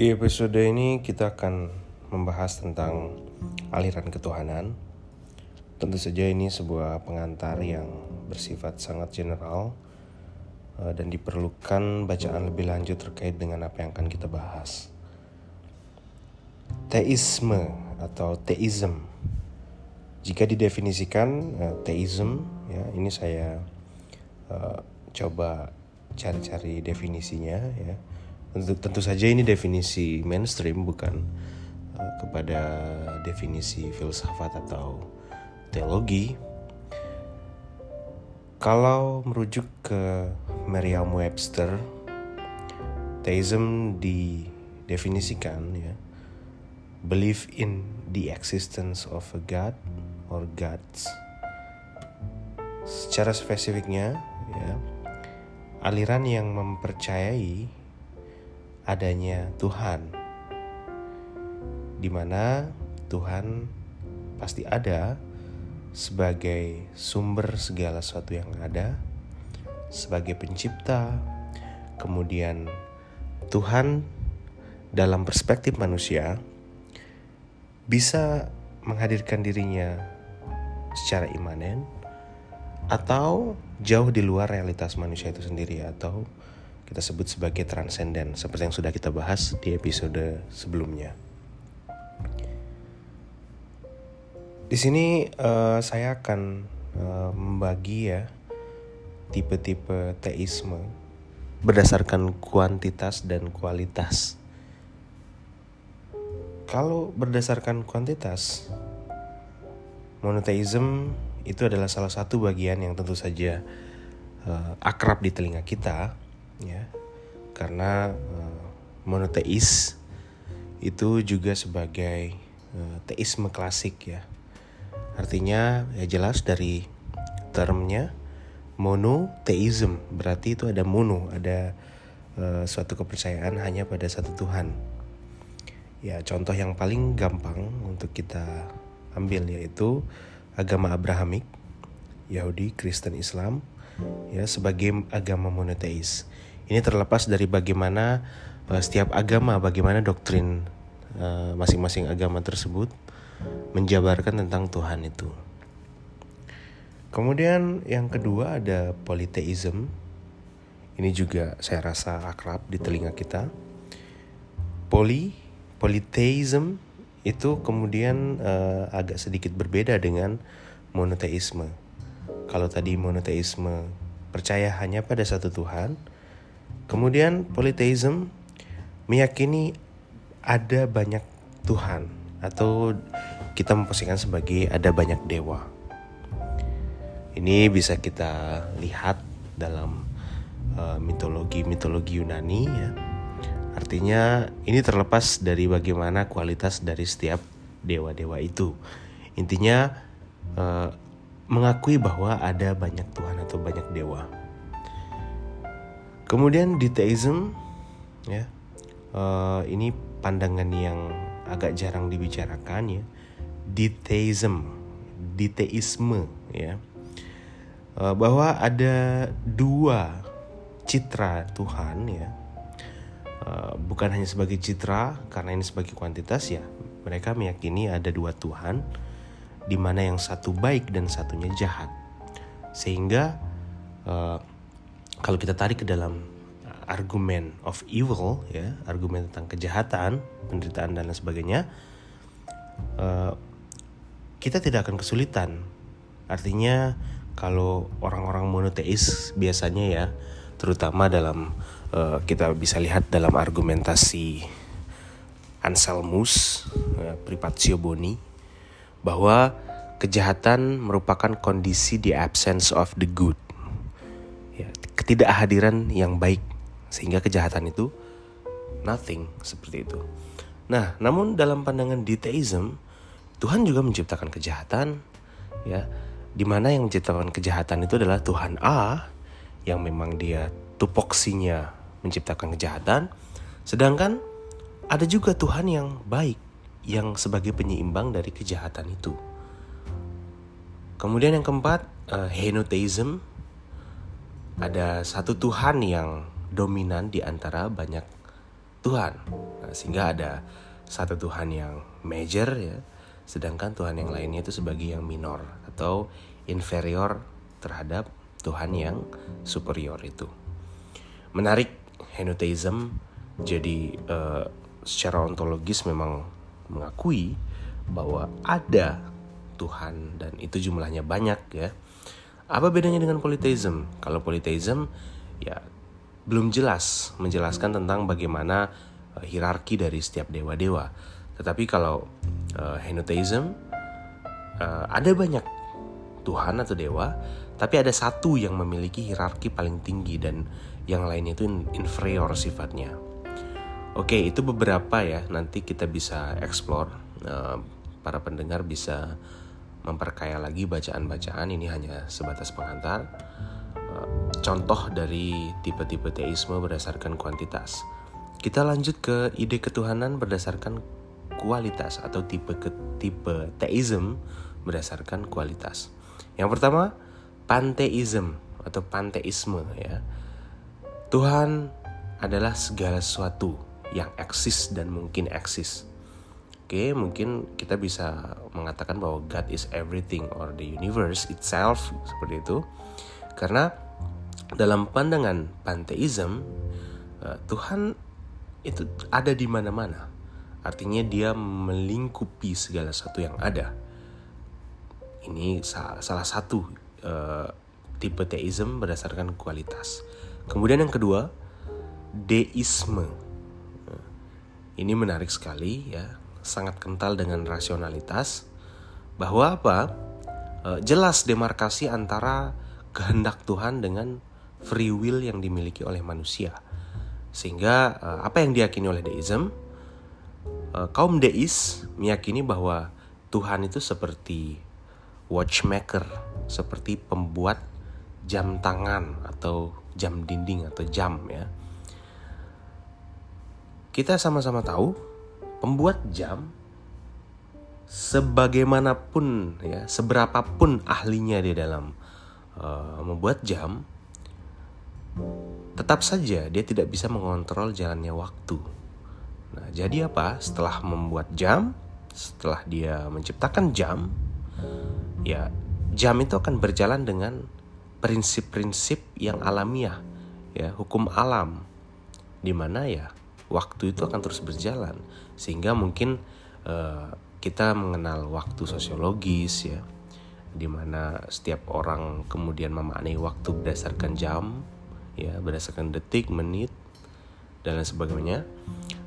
Di episode ini kita akan membahas tentang aliran ketuhanan. Tentu saja ini sebuah pengantar yang bersifat sangat general eh, dan diperlukan bacaan lebih lanjut terkait dengan apa yang akan kita bahas. Teisme atau teism. Jika didefinisikan uh, teism, ya ini saya uh, coba cari-cari definisinya ya tentu, tentu saja ini definisi mainstream bukan uh, kepada definisi filsafat atau teologi. Kalau merujuk ke Merriam-Webster, theism didefinisikan ya belief in the existence of a god or gods. Secara spesifiknya ya aliran yang mempercayai adanya Tuhan, di mana Tuhan pasti ada sebagai sumber segala sesuatu yang ada, sebagai pencipta, kemudian Tuhan dalam perspektif manusia bisa menghadirkan dirinya secara imanen atau jauh di luar realitas manusia itu sendiri atau kita sebut sebagai transenden seperti yang sudah kita bahas di episode sebelumnya. Di sini uh, saya akan uh, membagi ya tipe-tipe teisme berdasarkan kuantitas dan kualitas. Kalau berdasarkan kuantitas, monoteism itu adalah salah satu bagian yang tentu saja uh, akrab di telinga kita ya. Karena uh, monoteis itu juga sebagai uh, teisme klasik ya. Artinya ya jelas dari termnya monoteism. Berarti itu ada mono ada uh, suatu kepercayaan hanya pada satu Tuhan. Ya contoh yang paling gampang untuk kita ambil yaitu agama Abrahamik Yahudi Kristen Islam ya sebagai agama monoteis ini terlepas dari bagaimana uh, setiap agama, bagaimana doktrin eh, masing-masing uh, agama tersebut menjabarkan tentang Tuhan itu. Kemudian yang kedua ada politeism. Ini juga saya rasa akrab di telinga kita. Poli, politeism itu kemudian uh, agak sedikit berbeda dengan monoteisme. Kalau tadi monoteisme percaya hanya pada satu Tuhan, Kemudian polytheism meyakini ada banyak Tuhan atau kita memposisikan sebagai ada banyak dewa. Ini bisa kita lihat dalam uh, mitologi-mitologi Yunani ya. Artinya ini terlepas dari bagaimana kualitas dari setiap dewa-dewa itu. Intinya uh, mengakui bahwa ada banyak Tuhan atau banyak dewa. Kemudian deteism, ya, uh, ini pandangan yang agak jarang dibicarakan ya. Deteism, deteisme, ya, uh, bahwa ada dua citra Tuhan ya. Uh, bukan hanya sebagai citra karena ini sebagai kuantitas ya. Mereka meyakini ada dua Tuhan, di mana yang satu baik dan satunya jahat, sehingga uh, kalau kita tarik ke dalam uh, argumen of evil ya argumen tentang kejahatan penderitaan dan lain sebagainya uh, kita tidak akan kesulitan. Artinya kalau orang-orang monoteis biasanya ya terutama dalam uh, kita bisa lihat dalam argumentasi Anselmus uh, Privatio Boni bahwa kejahatan merupakan kondisi the absence of the good ketidakhadiran yang baik sehingga kejahatan itu nothing seperti itu. Nah, namun dalam pandangan deteism, Tuhan juga menciptakan kejahatan ya, di mana yang menciptakan kejahatan itu adalah Tuhan A yang memang dia tupoksinya menciptakan kejahatan, sedangkan ada juga Tuhan yang baik yang sebagai penyeimbang dari kejahatan itu. Kemudian yang keempat, uh, henotheism ada satu Tuhan yang dominan di antara banyak Tuhan. Nah, sehingga ada satu Tuhan yang major ya, sedangkan Tuhan yang lainnya itu sebagai yang minor atau inferior terhadap Tuhan yang superior itu. Menarik henotheism jadi uh, secara ontologis memang mengakui bahwa ada Tuhan dan itu jumlahnya banyak ya. Apa bedanya dengan polytheism? Kalau polytheism ya belum jelas menjelaskan tentang bagaimana uh, hierarki dari setiap dewa-dewa. Tetapi kalau uh, henotheism uh, ada banyak Tuhan atau dewa, tapi ada satu yang memiliki hierarki paling tinggi dan yang lainnya itu inferior sifatnya. Oke, itu beberapa ya. Nanti kita bisa explore. Uh, para pendengar bisa memperkaya lagi bacaan-bacaan. Ini hanya sebatas pengantar. Uh, contoh dari tipe-tipe teisme berdasarkan kuantitas. Kita lanjut ke ide ketuhanan berdasarkan kualitas atau tipe ke tipe teism berdasarkan kualitas. Yang pertama, panteism atau panteisme ya. Tuhan adalah segala sesuatu yang eksis dan mungkin eksis. Oke, mungkin kita bisa mengatakan bahwa God is everything or the universe itself seperti itu. Karena dalam pandangan panteism, eh, Tuhan itu ada di mana-mana. Artinya dia melingkupi segala sesuatu yang ada. Ini salah satu uh, tipe teism berdasarkan kualitas. Kemudian yang kedua, deisme. Ini menarik sekali ya, sangat kental dengan rasionalitas bahwa apa? Uh, jelas demarkasi antara kehendak Tuhan dengan free will yang dimiliki oleh manusia. Sehingga uh, apa yang diyakini oleh deism? Uh, kaum deis meyakini bahwa Tuhan itu seperti watchmaker seperti pembuat jam tangan atau jam dinding atau jam ya. Kita sama-sama tahu pembuat jam sebagaimanapun ya, seberapapun ahlinya di dalam uh, membuat jam tetap saja dia tidak bisa mengontrol jalannya waktu. Nah, jadi apa? Setelah membuat jam, setelah dia menciptakan jam, ya jam itu akan berjalan dengan prinsip-prinsip yang alamiah ya hukum alam di mana ya waktu itu akan terus berjalan. Sehingga mungkin uh, kita mengenal waktu sosiologis ya di mana setiap orang kemudian memaknai waktu berdasarkan jam ya berdasarkan detik menit dan lain sebagainya.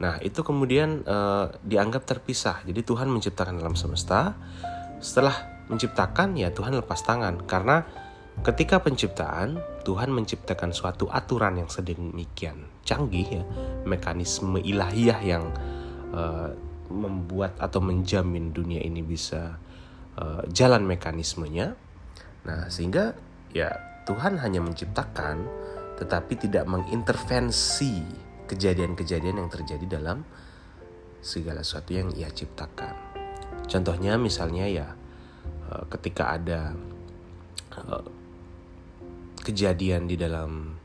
Nah itu kemudian uh, dianggap terpisah. Jadi Tuhan menciptakan alam semesta. Setelah menciptakan ya Tuhan lepas tangan. Karena ketika penciptaan Tuhan menciptakan suatu aturan yang sedemikian canggih ya mekanisme ilahiyah yang uh, membuat atau menjamin dunia ini bisa uh, jalan mekanismenya. Nah sehingga ya Tuhan hanya menciptakan tetapi tidak mengintervensi kejadian-kejadian yang terjadi dalam segala sesuatu yang ia ciptakan. Contohnya misalnya ya Eh, ketika ada kejadian di dalam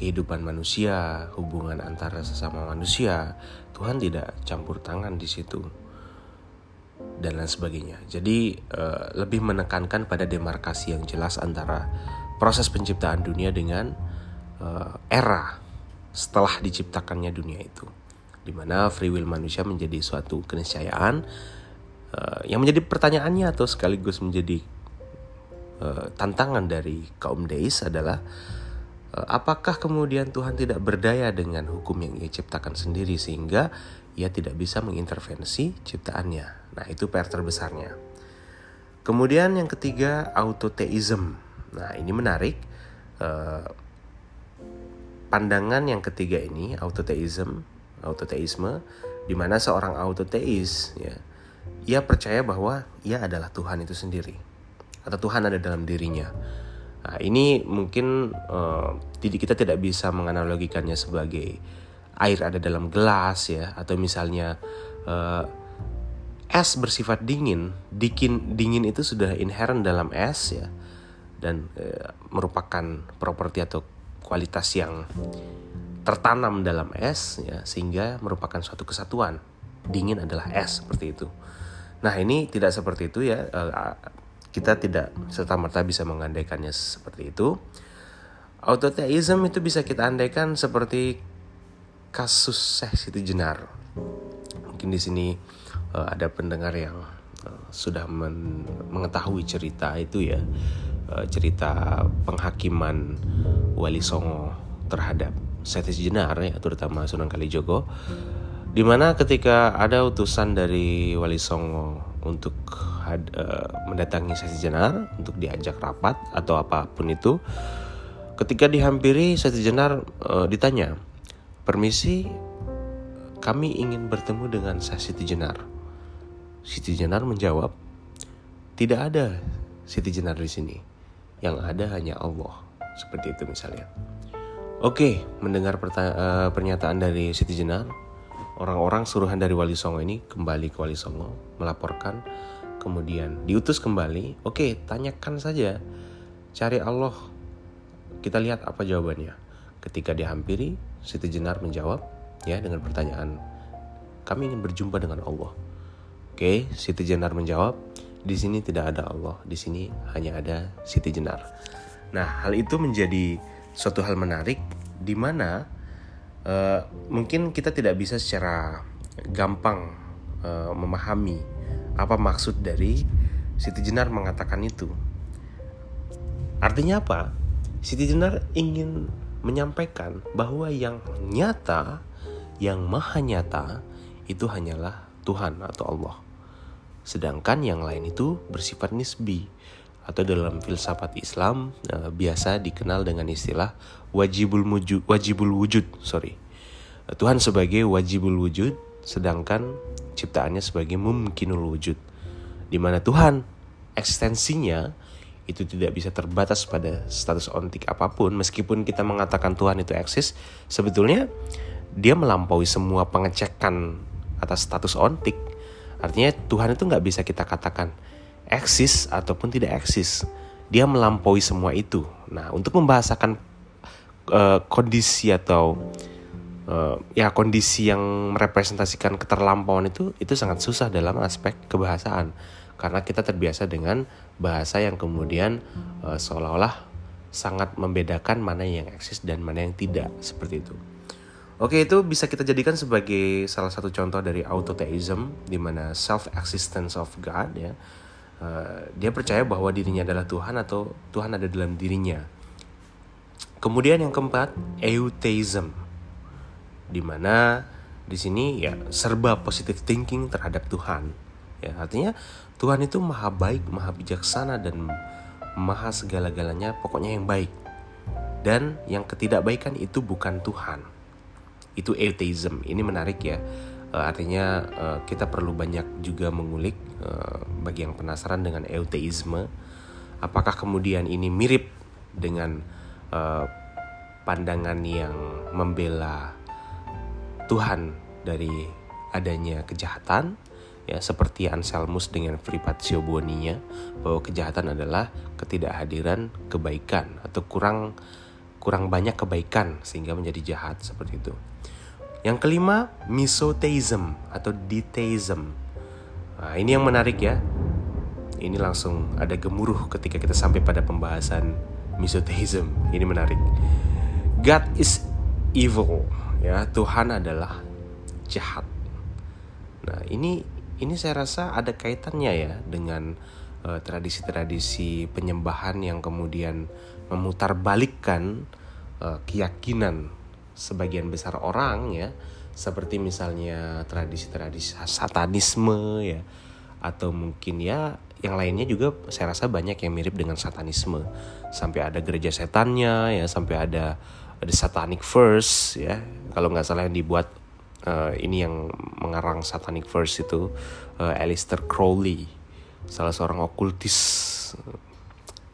kehidupan manusia, hubungan antara sesama manusia, Tuhan tidak campur tangan di situ dan lain sebagainya. Jadi uh, lebih menekankan pada demarkasi yang jelas antara proses penciptaan dunia dengan uh, era setelah diciptakannya dunia itu, di mana free will manusia menjadi suatu keniscayaan uh, yang menjadi pertanyaannya atau sekaligus menjadi uh, tantangan dari kaum deis adalah uh, apakah kemudian Tuhan tidak berdaya dengan hukum yang ia ciptakan sendiri sehingga ia tidak bisa mengintervensi ciptaannya. Nah, itu PR terbesarnya. Kemudian yang ketiga autoteism. Nah, ini menarik. Uh, pandangan yang ketiga ini autoteism, autoteisme di mana seorang autoteis ya ia percaya bahwa ia adalah Tuhan itu sendiri atau Tuhan ada dalam dirinya. Nah, ini mungkin uh, kita tidak bisa menganalogikannya sebagai air ada dalam gelas ya atau misalnya uh, es bersifat dingin, dingin dingin itu sudah inherent dalam es ya dan uh, merupakan properti atau kualitas yang tertanam dalam es ya sehingga merupakan suatu kesatuan dingin adalah es seperti itu nah ini tidak seperti itu ya kita tidak serta merta bisa mengandaikannya seperti itu. Autotheism itu bisa kita andaikan seperti kasus Syekh Siti Jenar. Mungkin di sini uh, ada pendengar yang uh, sudah men mengetahui cerita itu ya. Uh, cerita penghakiman Wali Songo terhadap Siti Jenar ya terutama Sunan Kalijogo. Di mana ketika ada utusan dari Wali Songo untuk had, uh, mendatangi Siti Jenar untuk diajak rapat atau apa pun itu. Ketika dihampiri Siti Jenar uh, ditanya permisi kami ingin bertemu dengan Siti Jenar. Siti Jenar menjawab tidak ada Siti Jenar di sini. Yang ada hanya Allah. Seperti itu misalnya. Oke, mendengar uh, pernyataan dari Siti Jenar, orang-orang suruhan dari Wali Songo ini kembali ke Wali Songo melaporkan, kemudian diutus kembali. Oke, tanyakan saja, cari Allah. Kita lihat apa jawabannya. Ketika dihampiri, Siti Jenar menjawab ya dengan pertanyaan, kami ingin berjumpa dengan Allah. Oke, Siti Jenar menjawab, di sini tidak ada Allah, di sini hanya ada Siti Jenar. Nah, hal itu menjadi suatu hal menarik di mana uh, mungkin kita tidak bisa secara gampang uh, memahami apa maksud dari Siti Jenar mengatakan itu. Artinya apa? Siti Jenar ingin menyampaikan bahwa yang nyata, yang maha nyata itu hanyalah Tuhan atau Allah. Sedangkan yang lain itu bersifat nisbi atau dalam filsafat Islam uh, biasa dikenal dengan istilah wajibul wujud wajibul wujud sorry Tuhan sebagai wajibul wujud sedangkan ciptaannya sebagai mumkinul wujud di mana Tuhan ekstensinya itu tidak bisa terbatas pada status ontik apa pun meskipun kita mengatakan Tuhan itu eksis sebetulnya dia melampaui semua pengecekan atas status ontik artinya Tuhan itu nggak bisa kita katakan eksis ataupun tidak eksis. Dia melampaui semua itu. Nah, untuk membahasakan uh, kondisi atau uh, ya kondisi yang merepresentasikan keterlampauan itu itu sangat susah dalam aspek kebahasaan karena kita terbiasa dengan bahasa yang kemudian uh, seolah-olah sangat membedakan mana yang eksis dan mana yang tidak seperti itu. Oke, itu bisa kita jadikan sebagai salah satu contoh dari autotheism di mana self existence of God ya Eh, dia percaya bahwa dirinya adalah Tuhan atau Tuhan ada dalam dirinya. Kemudian yang keempat, eutheism. Di mana di sini ya serba positive thinking terhadap Tuhan. Ya, artinya Tuhan itu maha baik, maha bijaksana dan maha segala-galanya, pokoknya yang baik. Dan yang ketidakbaikan itu bukan Tuhan. Itu eutheism. Ini menarik ya uh, artinya uh, kita perlu banyak juga mengulik uh, bagi yang penasaran dengan euteisme apakah kemudian ini mirip dengan pandangan yang membela Tuhan dari adanya kejahatan ya seperti Anselmus dengan Fripatio Buoninya bahwa kejahatan adalah ketidakhadiran kebaikan atau kurang kurang banyak kebaikan sehingga menjadi jahat seperti itu. Yang kelima, misotheism atau detheism. Nah, ini yang menarik ya. Ini langsung ada gemuruh ketika kita sampai pada pembahasan misotheism. Ini menarik. God is evil, ya. Tuhan adalah jahat. Nah, ini ini saya rasa ada kaitannya ya dengan uh, tradisi-tradisi penyembahan yang kemudian memutarbalikkan uh, keyakinan sebagian besar orang ya seperti misalnya tradisi-tradisi satanisme ya atau mungkin ya yang lainnya juga saya rasa banyak yang mirip dengan satanisme sampai ada gereja setannya ya sampai ada ada satanic verse ya kalau nggak salah yang dibuat uh, ini yang mengarang satanic verse itu uh, Alistair Crowley salah seorang okultis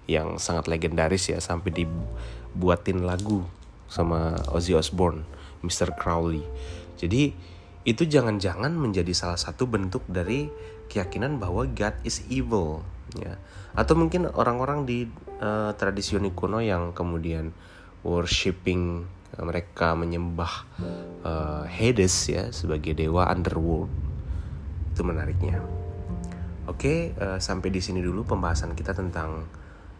yang sangat legendaris ya sampai dibuatin lagu sama Ozzy Osbourne, Mr. Crowley. Jadi itu jangan-jangan menjadi salah satu bentuk dari keyakinan bahwa God is evil ya. Atau mungkin orang-orang di uh, tradisi kuno yang kemudian worshipping mereka menyembah uh, Hades ya sebagai dewa underworld. Itu menariknya. Oke uh, sampai di sini dulu pembahasan kita tentang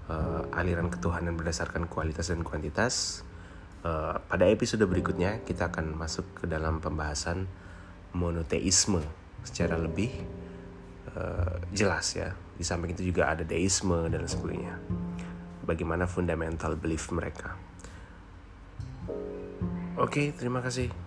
uh, aliran ketuhanan berdasarkan kualitas dan kuantitas. Uh, pada episode berikutnya kita akan masuk ke dalam pembahasan monoteisme secara lebih uh, jelas ya. Di samping itu juga ada deisme dan sebagainya bagaimana fundamental belief mereka Oke, terima kasih.